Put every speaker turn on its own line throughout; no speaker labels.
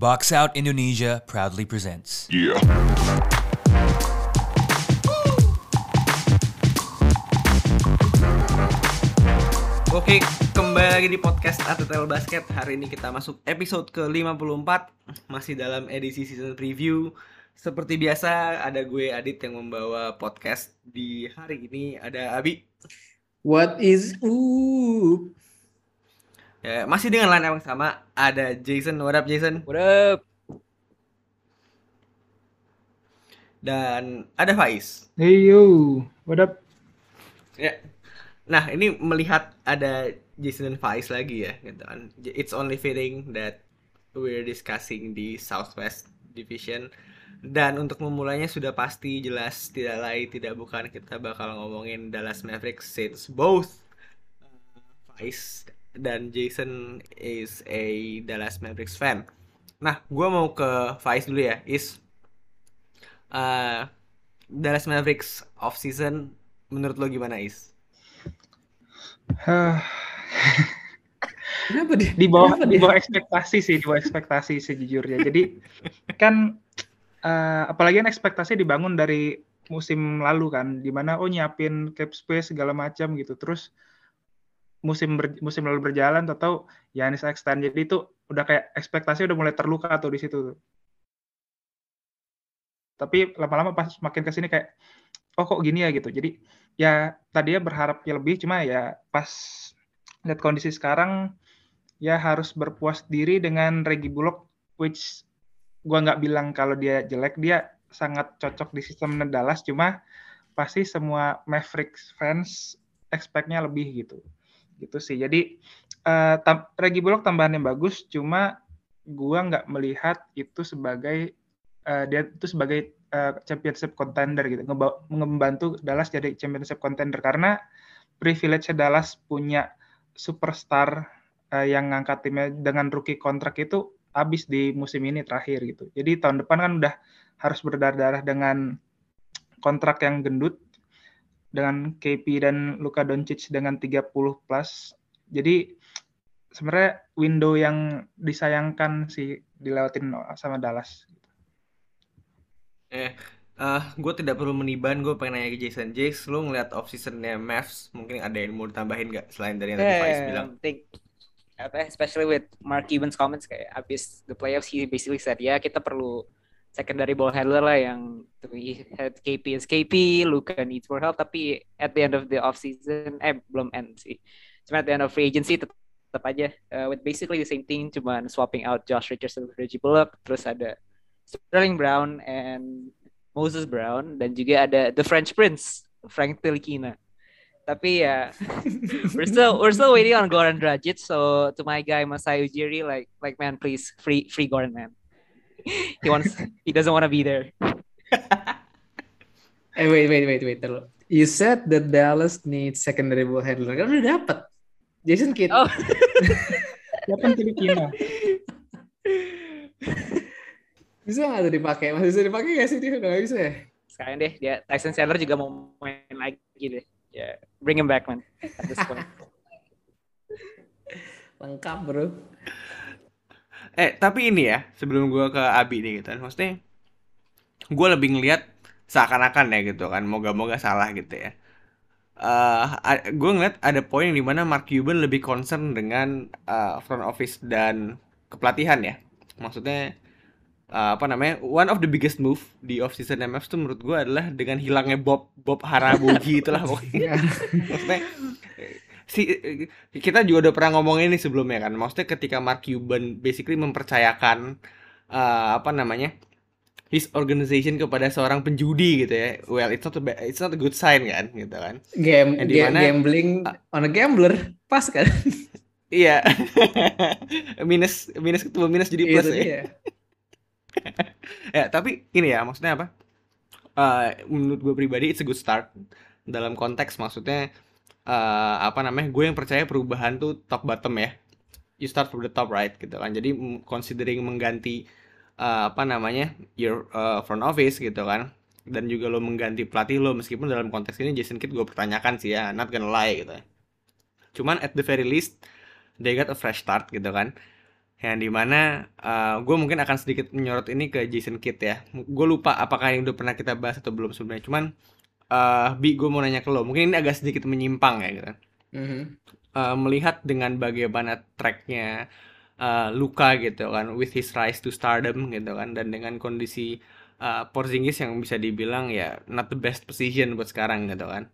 Box Out Indonesia proudly presents.
Yeah.
Oke, kembali lagi di podcast Atletel Basket. Hari ini kita masuk episode ke-54 Masih dalam edisi season preview Seperti biasa, ada gue Adit yang membawa podcast Di hari ini ada Abi
What is up?
Ya, Masih dengan line yang sama Ada Jason, what up Jason?
What up?
Dan ada Faiz
Hey yo, what up?
Ya. Nah, ini melihat ada Jason dan Faiz lagi ya, gitu kan. It's only fitting that we're discussing di Southwest Division. Dan untuk memulainya sudah pasti jelas tidak lain tidak bukan kita bakal ngomongin Dallas Mavericks since both uh, Faiz dan Jason is a Dallas Mavericks fan. Nah, gua mau ke Faiz dulu ya. Is uh, Dallas Mavericks off season menurut lo gimana Is?
Kenapa dia?
di bawah
Kenapa
di bawah ekspektasi sih di bawah ekspektasi sejujurnya jadi kan eh, apalagi kan ekspektasi dibangun dari musim lalu kan di mana oh nyiapin cap space segala macam gitu terus musim ber- musim lalu berjalan atau Yanis extend. Jadi itu udah kayak ekspektasi udah mulai terluka tuh di situ tuh. tapi lama-lama pas makin ke sini kayak oh kok gini ya gitu. Jadi ya tadinya berharapnya lebih cuma ya pas lihat kondisi sekarang ya harus berpuas diri dengan Reggie Bullock which gua nggak bilang kalau dia jelek. Dia sangat cocok di sistem Dallas cuma pasti semua Mavericks fans expect-nya lebih gitu gitu sih. Jadi eh, tam- Reggie Bullock tambahan bagus cuma gua nggak melihat itu sebagai eh, dia itu sebagai eh, championship contender gitu. Ngeba- membantu Dallas jadi championship contender karena privilege Dallas punya superstar eh, yang ngangkat timnya dengan rookie kontrak itu habis di musim ini terakhir gitu. Jadi tahun depan kan udah harus berdarah-darah dengan kontrak yang gendut dengan KP dan Luka Doncic dengan 30 plus. Jadi sebenarnya window yang disayangkan sih dilewatin sama Dallas.
Eh, eh, gue tidak perlu meniban, gue pengen nanya ke Jason. Jace, lu ngeliat off seasonnya Mavs, mungkin ada yang mau ditambahin nggak selain dari yang tadi Faiz
Yeah,
bilang?
I think apa, especially with Mark Cuban's comments kayak abis the playoffs he basically said ya kita perlu secondary ball handler lah yang we had KP is KP, Luka needs more help tapi at the end of the off season eh belum end sih. Cuma at the end of free agency tetap, tetap aja uh, with basically the same thing cuman swapping out Josh Richardson with Reggie Bullock terus ada Sterling Brown and Moses Brown dan juga ada the French Prince Frank Tilikina. Tapi ya we're still we're still waiting on Goran Dragic. So to my guy Masai Ujiri, like like man, please free free Goran man. He wants he doesn't want to be there.
Eh wait wait wait wait terlalu. You said that Dallas needs secondary ball handler. Kan udah dapet. Jason Kidd.
Oh
Siapa yang Filipina?
Bisa nggak tuh dipakai? Masih bisa dipakai nggak sih dia? Udah nggak bisa ya?
sekarang deh dia Tyson Chandler juga mau main lagi deh. Ya bring him back man. At this point.
Lengkap bro.
Eh, tapi ini ya, sebelum gue ke Abi nih gitu kan, maksudnya gue lebih ngelihat seakan-akan ya gitu kan, moga-moga salah gitu ya. Eh, gue ngeliat ada poin di mana Mark Cuban lebih concern dengan eh, front office dan kepelatihan ya. Maksudnya eh, apa namanya? One of the biggest move di off season MF tuh menurut gue adalah dengan hilangnya Bob Bob Harabugi itulah pokoknya. Maksudnya si kita juga udah pernah ngomongin ini sebelumnya kan. Maksudnya ketika Mark Cuban basically mempercayakan eh, apa namanya? his organization kepada seorang penjudi gitu ya. Well, it's not a it's not a good sign kan gitu kan.
Game,
Yang di
game
mana-
gambling on a gambler. Pas kan?
Iya. minus minus ketemu minus jadi plus
Itu
ya.
dia.
ya tapi ini ya maksudnya apa Eh, menurut gue pribadi it's a good start dalam konteks maksudnya eh, apa namanya gue yang percaya perubahan tuh top bottom ya. You start from the top right gitu kan. Jadi considering mengganti eh, apa namanya your eh, front office gitu kan. Dan juga lo mengganti pelatih lo meskipun dalam konteks ini Jason Kidd gue pertanyakan sih ya not gonna lie gitu. Cuman at the very least they got a fresh start gitu kan. Yang di mana gue mungkin akan sedikit menyorot ini ke Jason Kidd ya. Gue lupa apakah ini udah pernah kita bahas atau belum sebenarnya. Cuman uh, bi gue mau nanya ke lo. Mungkin ini agak sedikit menyimpang ya gitu.
Mhm.
uh, melihat dengan bagaimana tracknya uh, Luka gitu kan with his rise to stardom gitu kan dan dengan kondisi uh, Porzingis yang bisa dibilang ya not the best position buat sekarang gitu kan.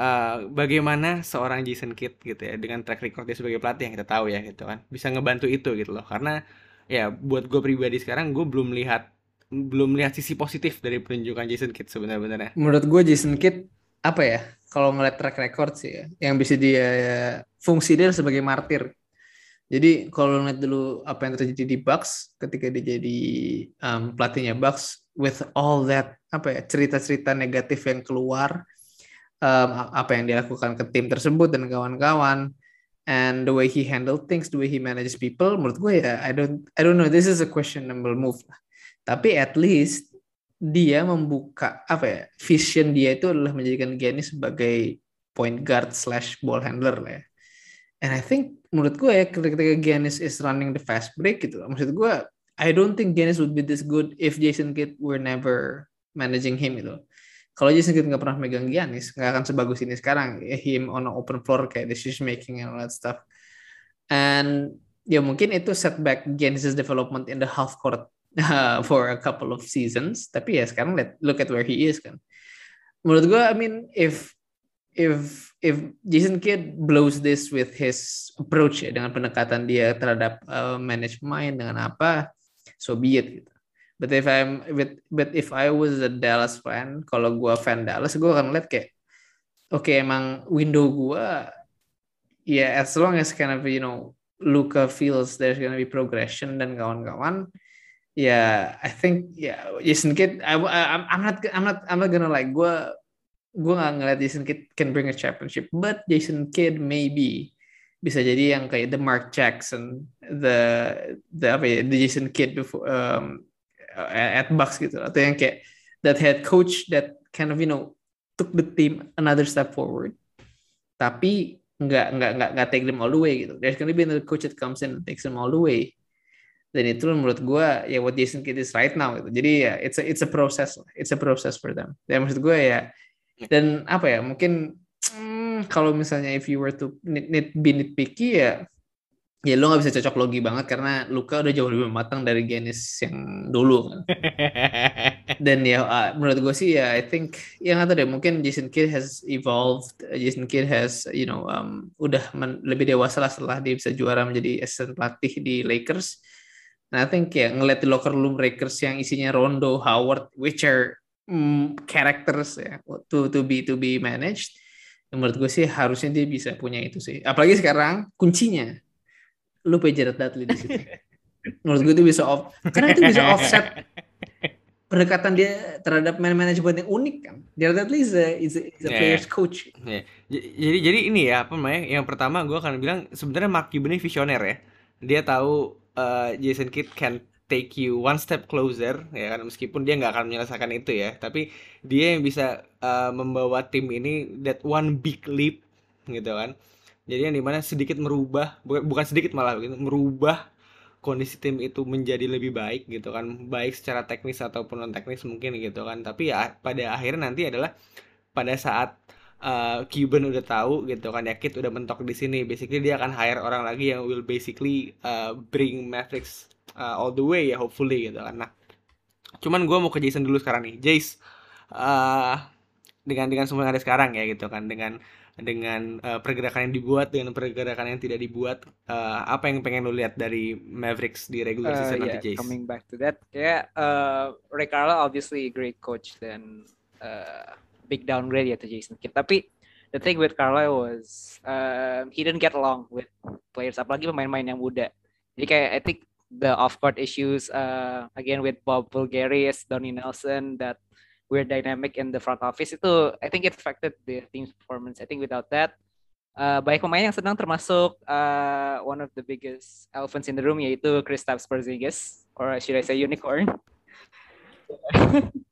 Uh, bagaimana seorang Jason Kidd gitu ya dengan track record dia sebagai pelatih yang kita tahu ya gitu kan bisa ngebantu itu gitu loh. Karena ya buat gue pribadi sekarang gue belum lihat belum lihat sisi positif dari penunjukan Jason Kidd sebenarnya
Menurut gue Jason Kidd apa ya? Kalau ngeliat track record sih ya, yang bisa dia fungsi dia sebagai martir. Jadi kalau ngeliat dulu apa yang terjadi di Bucks ketika dia jadi um, pelatihnya Bucks with all that apa ya cerita-cerita negatif yang keluar um, apa yang dia lakukan ke tim tersebut dan kawan-kawan and the way he handle things, the way he manages people, menurut gue ya I don't I don't know this is a questionable move lah. Tapi at least dia membuka apa ya vision dia itu adalah menjadikan Giannis sebagai point guard slash ball handler lah ya. And I think menurut gue ya ketika Giannis is running the fast break gitu, maksud gue I don't think Giannis would be this good if Jason Kidd were never managing him itu. Kalau Jason Kidd nggak pernah megang Giannis, nggak akan sebagus ini sekarang. Him on an open floor kayak decision making and all that stuff. And ya mungkin itu setback Giannis' development in the half court uh, for a couple of seasons. Tapi ya sekarang let, look at where he is kan. Menurut gue, I mean, if if if Jason Kidd blows this with his approach ya dengan pendekatan dia terhadap uh, manage pemain dengan apa, so be it gitu. But if I'm but, but if I was a Dallas fan, kalau gue fan Dallas, gue akan lihat kayak, oke okay, emang window gue, ya yeah, as long as kind of you know Luca feels there's gonna be progression dan kawan-kawan, yeah, I think yeah, Jason Kidd, I, I, I'm not I'm not I'm not gonna like gue gue nggak ngeliat Jason Kidd can bring a championship, but Jason Kidd maybe bisa jadi yang kayak the Mark Jackson, the the apa ya, the Jason Kidd before um, at Bucks gitu atau yang kayak that head coach that kind of you know took the team another step forward tapi nggak nggak nggak nggak take them all the way gitu. There's gonna be another coach that comes in and takes them all the way dan itu menurut gue ya what Jason Kidd is right now gitu. Jadi ya it's a it's a process it's a process for them. Dan maksud gue ya dan apa ya mungkin hmm, kalau misalnya if you were to need, need be nitpicky ya ya lo nggak bisa cocok logi banget karena Luka udah jauh lebih matang dari Giannis yang dulu kan. Dan ya uh, menurut gue sih ya I think yang nggak tahu deh mungkin Jason Kidd has evolved, Jason Kidd has you know um, udah men, lebih dewasa lah setelah dia bisa juara menjadi assistant pelatih di Lakers. Nah I think ya ngeliat di locker room Lakers yang isinya Rondo, Howard, which are mm, characters ya to to be to be managed. Menurut gue sih harusnya dia bisa punya itu sih. Apalagi sekarang kuncinya lu punya Jared Dudley di situ. Menurut gue itu bisa off, karena itu bisa offset pendekatan dia terhadap man manajemen yang unik kan. Jared Dudley is a, is a, is a player's yeah. coach.
Yeah. Jadi jadi ini ya apa namanya? Yang pertama gue akan bilang sebenarnya Mark Cuban visioner ya. Dia tahu uh, Jason Kidd can take you one step closer ya kan? Meskipun dia nggak akan menyelesaikan itu ya. Tapi dia yang bisa uh, membawa tim ini that one big leap gitu kan? Jadi yang di mana sedikit merubah bukan sedikit malah gitu merubah kondisi tim itu menjadi lebih baik gitu kan? Baik secara teknis ataupun non teknis mungkin gitu kan? Tapi ya pada akhirnya nanti adalah pada saat uh, Cuban udah tahu gitu kan ya Kit udah mentok di sini. Basically dia akan hire orang lagi yang will basically uh, bring Mavericks uh, all the way ya hopefully gitu kan. Nah cuman gue mau ke Jason dulu sekarang nih. Jace uh, dengan dengan semua yang ada sekarang ya gitu kan dengan dengan uh, pergerakan yang dibuat dengan pergerakan yang tidak dibuat uh, apa yang pengen lo lihat dari Mavericks di regular season uh,
yeah,
nanti Jace?
Coming back to that, kayak uh, Ray Carlisle obviously great coach dan uh, big downgrade ya to Jason Kidd. Tapi the thing with Carlisle was uh, he didn't get along with players, apalagi pemain-pemain yang muda. Jadi kayak I think the off-court issues uh, again with Bob Bulgaris, Donnie Nelson that weird dynamic in the front office itu I think it affected the team's performance. I think without that uh, banyak pemain yang sedang termasuk uh, one of the biggest elephants in the room yaitu Kristaps Porzingis or should I say unicorn.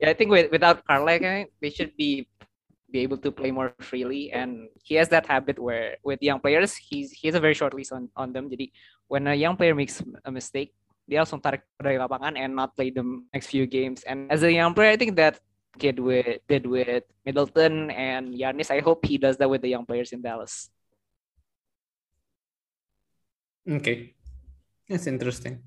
yeah, I think with, without Carlisle they should be be able to play more freely and he has that habit where with young players he's he has a very short leash on on them jadi when a young player makes a mistake dia langsung tarik dari lapangan and not play them next few games and as a young player I think that kid with did with Middleton and Yanis I hope he does that with the young players in Dallas
Okay. That's interesting.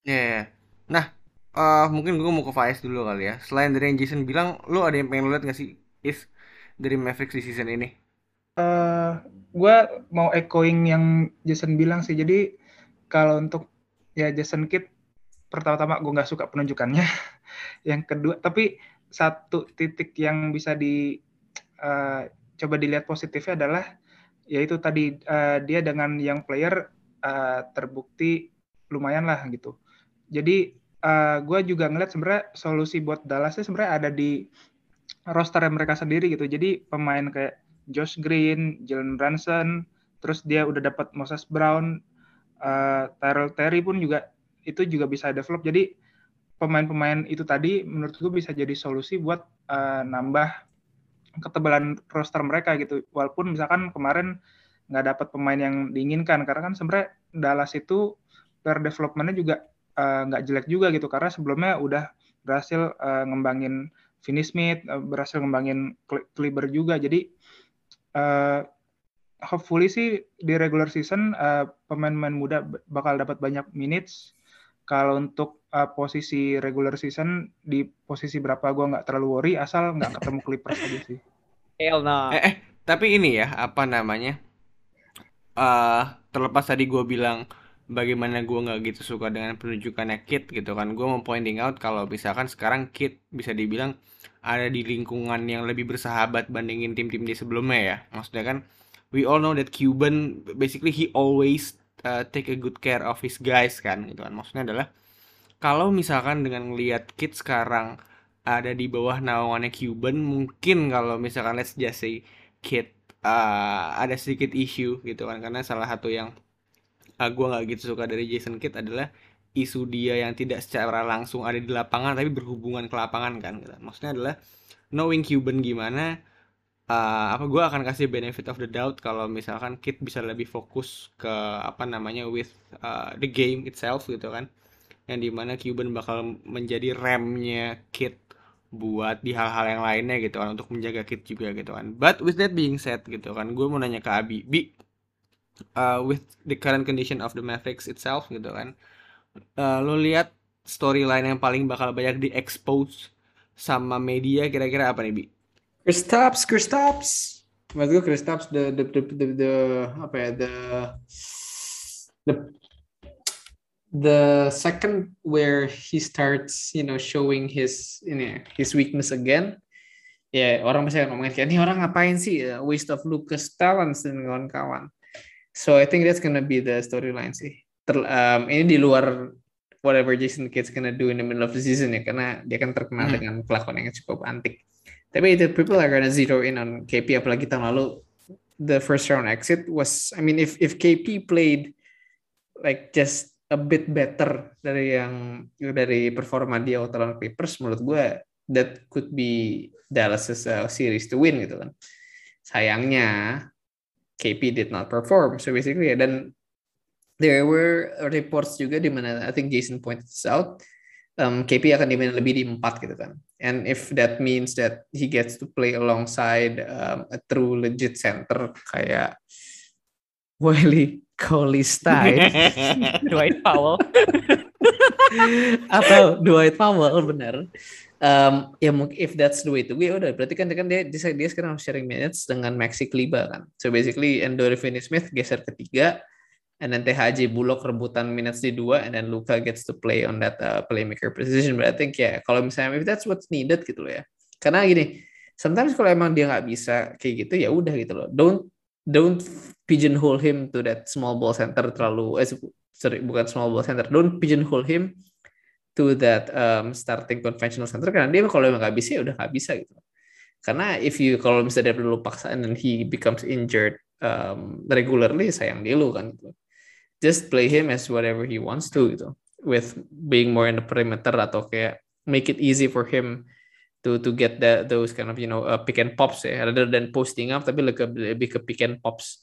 Ya, ya. Nah, eh, mungkin gue mau ke Faiz dulu kali ya. Selain dari yang Jason bilang, lu ada yang pengen lu lihat gak sih, Is, dari Mavericks di season ini?
eh gue mau echoing yang Jason bilang sih. Jadi kalau untuk ya Jason Kidd pertama-tama gue nggak suka penunjukannya. yang kedua, tapi satu titik yang bisa di eh, coba dilihat positifnya adalah yaitu tadi eh, dia dengan young player eh, terbukti lumayan lah gitu. Jadi eh, gue juga ngeliat sebenarnya solusi buat Dallasnya sebenarnya ada di roster mereka sendiri gitu. Jadi pemain kayak Josh Green, Jalen Brunson, terus dia udah dapat Moses Brown, uh, Tyrell Terry pun juga itu juga bisa develop. Jadi pemain-pemain itu tadi menurut gue bisa jadi solusi buat uh, nambah ketebalan roster mereka gitu. Walaupun misalkan kemarin nggak dapat pemain yang diinginkan karena kan sebenarnya Dallas itu player developmentnya juga uh, nggak jelek juga gitu karena sebelumnya udah berhasil uh, ngembangin Finney Smith, uh, berhasil ngembangin Kleber juga. Jadi uh, hopefully sih di regular season uh, pemain-pemain muda bakal dapat banyak minutes. Kalau untuk uh, posisi regular season di posisi berapa gue nggak terlalu worry asal nggak ketemu Clippers aja sih.
hell no
Eh, eh, tapi ini ya, apa namanya? eh terlepas tadi gue bilang bagaimana gue nggak gitu suka dengan penunjukannya Kit gitu kan. Gue mau pointing out kalau misalkan sekarang Kit bisa dibilang ada di lingkungan yang lebih bersahabat bandingin tim-tim di sebelumnya ya. Maksudnya kan, we all know that Cuban basically he always uh, take a good care of his guys kan gitu kan. Maksudnya adalah kalau misalkan dengan ngelihat Kit sekarang ada di bawah naungannya Cuban, mungkin kalau misalkan let's just say Kit uh, ada sedikit issue gitu kan karena salah satu yang uh, gue nggak gitu suka dari Jason Kidd adalah isu dia yang tidak secara langsung ada di lapangan tapi berhubungan ke lapangan kan gitu. maksudnya adalah knowing Cuban gimana uh, apa gue akan kasih benefit of the doubt kalau misalkan Kid bisa lebih fokus ke apa namanya with uh, the game itself gitu kan. Yang di mana Cuban bakal menjadi remnya Kid buat di hal-hal yang lainnya gitu kan untuk menjaga Kid juga gitu kan. But with that being said gitu kan gue mau nanya ke Abi. Bi uh, with the current condition of the Mavericks itself gitu kan uh, lo lihat storyline yang paling bakal banyak diekspos sama media kira-kira apa nih Bi?
Kristaps, Kristaps. Menurut gue Kristaps the the, the the the apa ya the the the second where he starts you know showing his ini his weakness again ya orang pasti akan ngomongin kayak ini orang ngapain sih ya, waste of Lucas talents dan kawan-kawan so I think that's gonna be the storyline sih. Ter, um, ini di luar whatever Jason Kidd's gonna do in the middle of the season ya karena dia kan terkenal
Hmm.
dengan kelakuan yang cukup antik. Tapi the people are gonna zero in on KP apalagi tahun lalu the first round exit was I mean if if KP played like just a bit better dari yang dari performa dia waktu lawan Clippers menurut gue that could be Dallas' uh, series to win gitu kan. Sayangnya KP did not perform. So basically dan there were reports juga di mana I think Jason pointed this out um, KP akan dimainin lebih di empat gitu kan. And if that means that he gets to play alongside um, a true legit center kayak Wiley Cauley Stein
Dwight Powell.
Atau Dwight Powell benar um, ya mungkin if that's the way to go ya udah. Berarti kan kan dia dia, dia sekarang sharing minutes dengan Maxi Kleber kan. So basically Endori Finney Smith geser ketiga and then THJ Bullock rebutan minutes di dua and then Luka gets to play on that uh, playmaker position. But I think ya kalau misalnya if that's what's needed gitu loh ya. Karena gini sometimes kalau emang dia nggak bisa kayak gitu ya udah gitu loh. Don't don't pigeonhole him to that small ball center terlalu eh, sorry bukan small ball center. Don't pigeonhole him to that um, starting conventional center karena dia kalau nggak bisa ya udah nggak bisa gitu. Karena if you kalau misalnya dia perlu paksa and then he becomes injured um, regularly sayang dia lu kan gitu. just play him as whatever he wants to gitu. With being more in the perimeter atau kayak make it easy for him to to get that those kind of you know uh, pick and pops ya. Rather than posting up tapi lebih ke, lebih ke pick and pops.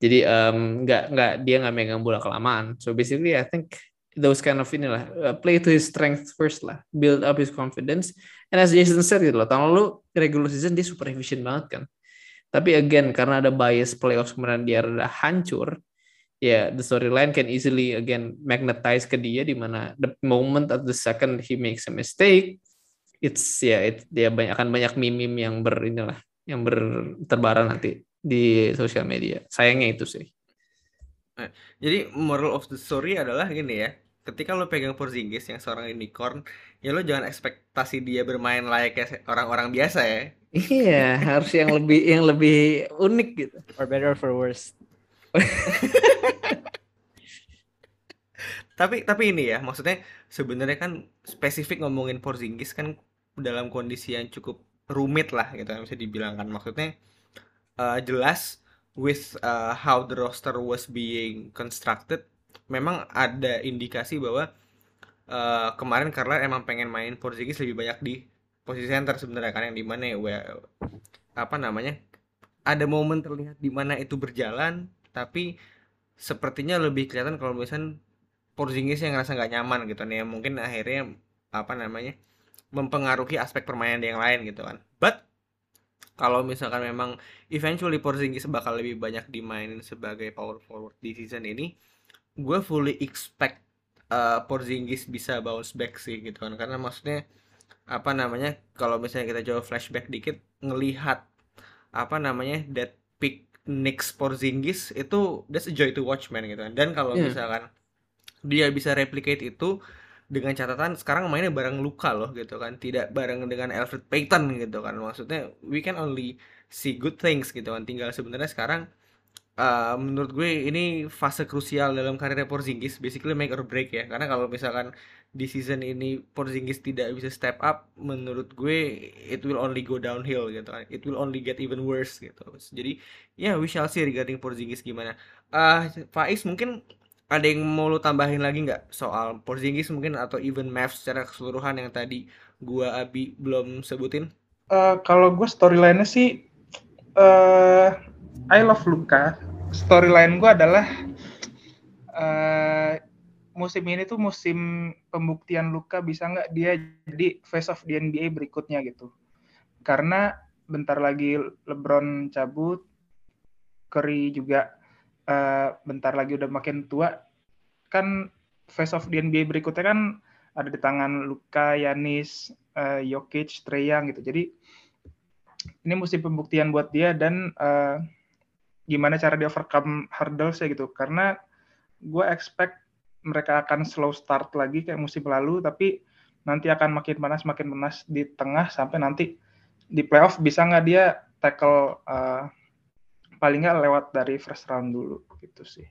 Jadi um, nggak nggak dia nggak megang bola kelamaan. So basically I think those kind of inilah uh, play to his strength first lah build up his confidence. And as Jason said gitu loh tahun lalu regular season dia super efficient banget kan. Tapi again karena ada bias playoffs kemudian dia udah hancur ya yeah, the storyline can easily again magnetize ke dia di mana the moment at the second he makes a mistake it's ya yeah, it, dia banyak akan banyak meme-meme yang ber inilah yang berterbaran nanti di sosial media. Sayangnya itu sih
Eh, Jadi moral of the story adalah gini ya. Ketika lo pegang Porzingis yang seorang unicorn, ya lo jangan ekspektasi dia bermain layaknya orang-orang biasa ya.
iya harus yang lebih yang lebih unik gitu
For better or for worse.
Tapi tapi ini ya, maksudnya sebenarnya kan spesifik ngomongin Porzingis kan dalam kondisi yang cukup rumit lah gitu bisa dibilang kan. Maksudnya eh, jelas with uh, how the roster was being constructed, memang ada indikasi bahwa uh, kemarin Carla emang pengen main Porzingis lebih banyak di posisi center sebenarnya kan yang di mana ya apa namanya ada momen terlihat di mana itu berjalan tapi sepertinya lebih kelihatan kalau misalnya Porzingis yang ngerasa nggak nyaman gitu nih mungkin akhirnya apa namanya mempengaruhi aspek permainan yang lain gitu kan. But kalau misalkan memang eventually Porzingis bakal lebih banyak dimainin sebagai power forward di season ini gue fully expect uh, Porzingis bisa bounce back sih gitu kan karena maksudnya apa namanya kalau misalnya kita coba flashback dikit ngelihat apa namanya that pick Knicks Porzingis itu that's a joy to watch man gitu kan dan kalau
Yeah.
misalkan dia bisa replicate itu dengan catatan sekarang mainnya bareng Luka loh gitu kan. Tidak bareng dengan Alfred Payton gitu kan. Maksudnya we can only see good things gitu kan. Tinggal sebenarnya sekarang uh, menurut gue ini fase krusial dalam karirnya Porzingis. Basically make or break ya. Karena kalau misalkan di season ini Porzingis tidak bisa step up menurut gue it will only go downhill gitu kan. It will only get even worse gitu. Jadi ya we shall see regarding Porzingis gimana. Ah Faiz mungkin ada yang mau lu tambahin lagi nggak soal Porzingis mungkin atau even Mavs secara keseluruhan yang tadi gua Abi belum sebutin
Eh, kalau gue storyline-nya sih eh I love Luka. Storyline gue adalah eh musim ini tuh musim pembuktian Luka bisa nggak dia jadi face of the NBA berikutnya gitu. Karena bentar lagi LeBron cabut, Curry juga eh, bentar lagi udah makin tua, kan face of the NBA berikutnya kan ada di tangan Luka, Yanis, eh, Jokic, Young gitu. Jadi ini musim pembuktian buat dia dan eh, gimana cara dia overcome hurdles ya gitu. Karena gue expect mereka akan slow start lagi kayak musim lalu, tapi nanti akan makin panas makin panas di tengah sampai nanti di playoff bisa nggak dia tackle eh, paling nggak lewat dari first round dulu gitu sih.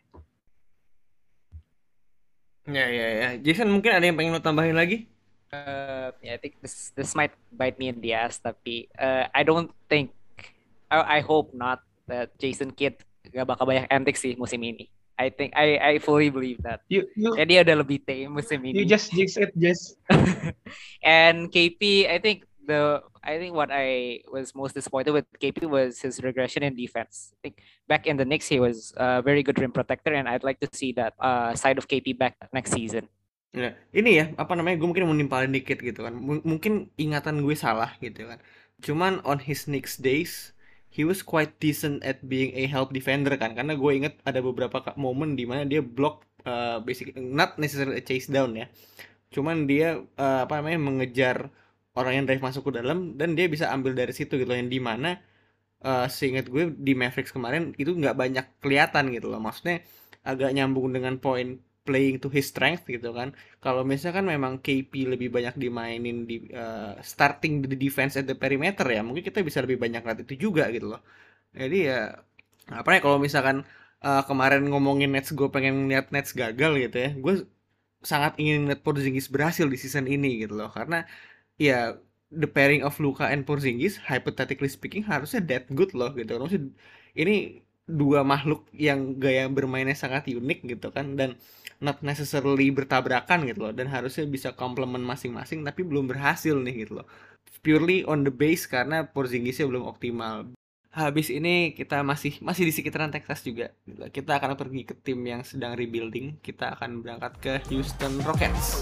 ya ya ya Jason mungkin ada yang pengen lu tambahin lagi
Uh, yeah, I think this this might bite me in the ass, tapi uh, I don't think, I, I hope not that Jason Kidd gak bakal banyak antics sih musim ini. I think I I fully believe that.
You you
dia udah lebih tame musim
you
ini.
just jinx it, just
and KP, I think the I think what I was most disappointed with KP was his regression in defense. I think back in the Knicks he was a very good rim protector, and I'd like to see that uh, side of KP back next season.
Ya, ini ya apa namanya gue mungkin mau dikit gitu kan M- mungkin ingatan gue salah gitu kan cuman on his next days he was quite decent at being a help defender kan karena gue inget ada beberapa momen di mana dia block uh, basically not necessarily a chase down ya cuman dia uh, apa namanya mengejar orang yang drive masuk ke dalam dan dia bisa ambil dari situ gitu yang di mana uh, seingat gue di Mavericks kemarin itu nggak banyak kelihatan gitu loh. Maksudnya agak nyambung dengan poin playing to his strength gitu kan. Kalau misalkan memang KP lebih banyak dimainin di uh, starting the defense at the perimeter ya mungkin kita bisa lebih banyak lihat itu juga gitu loh. Jadi ya apa ya kalau misalkan uh, kemarin ngomongin Nets gue pengen lihat Nets gagal gitu ya gue sangat ingin lihat Porzingis berhasil di season ini gitu loh. Karena ya the pairing of Luka and Porzingis hypothetically speaking harusnya that good loh gitu maksudnya ini dua makhluk yang gaya bermainnya sangat unik gitu kan dan not necessarily bertabrakan gitu loh dan harusnya bisa komplement masing-masing tapi belum berhasil nih gitu loh purely on the base karena Porzingisnya belum optimal. Habis ini kita masih masih di sekitaran Texas juga. Kita akan pergi ke tim yang sedang rebuilding. Kita akan berangkat ke Houston Rockets.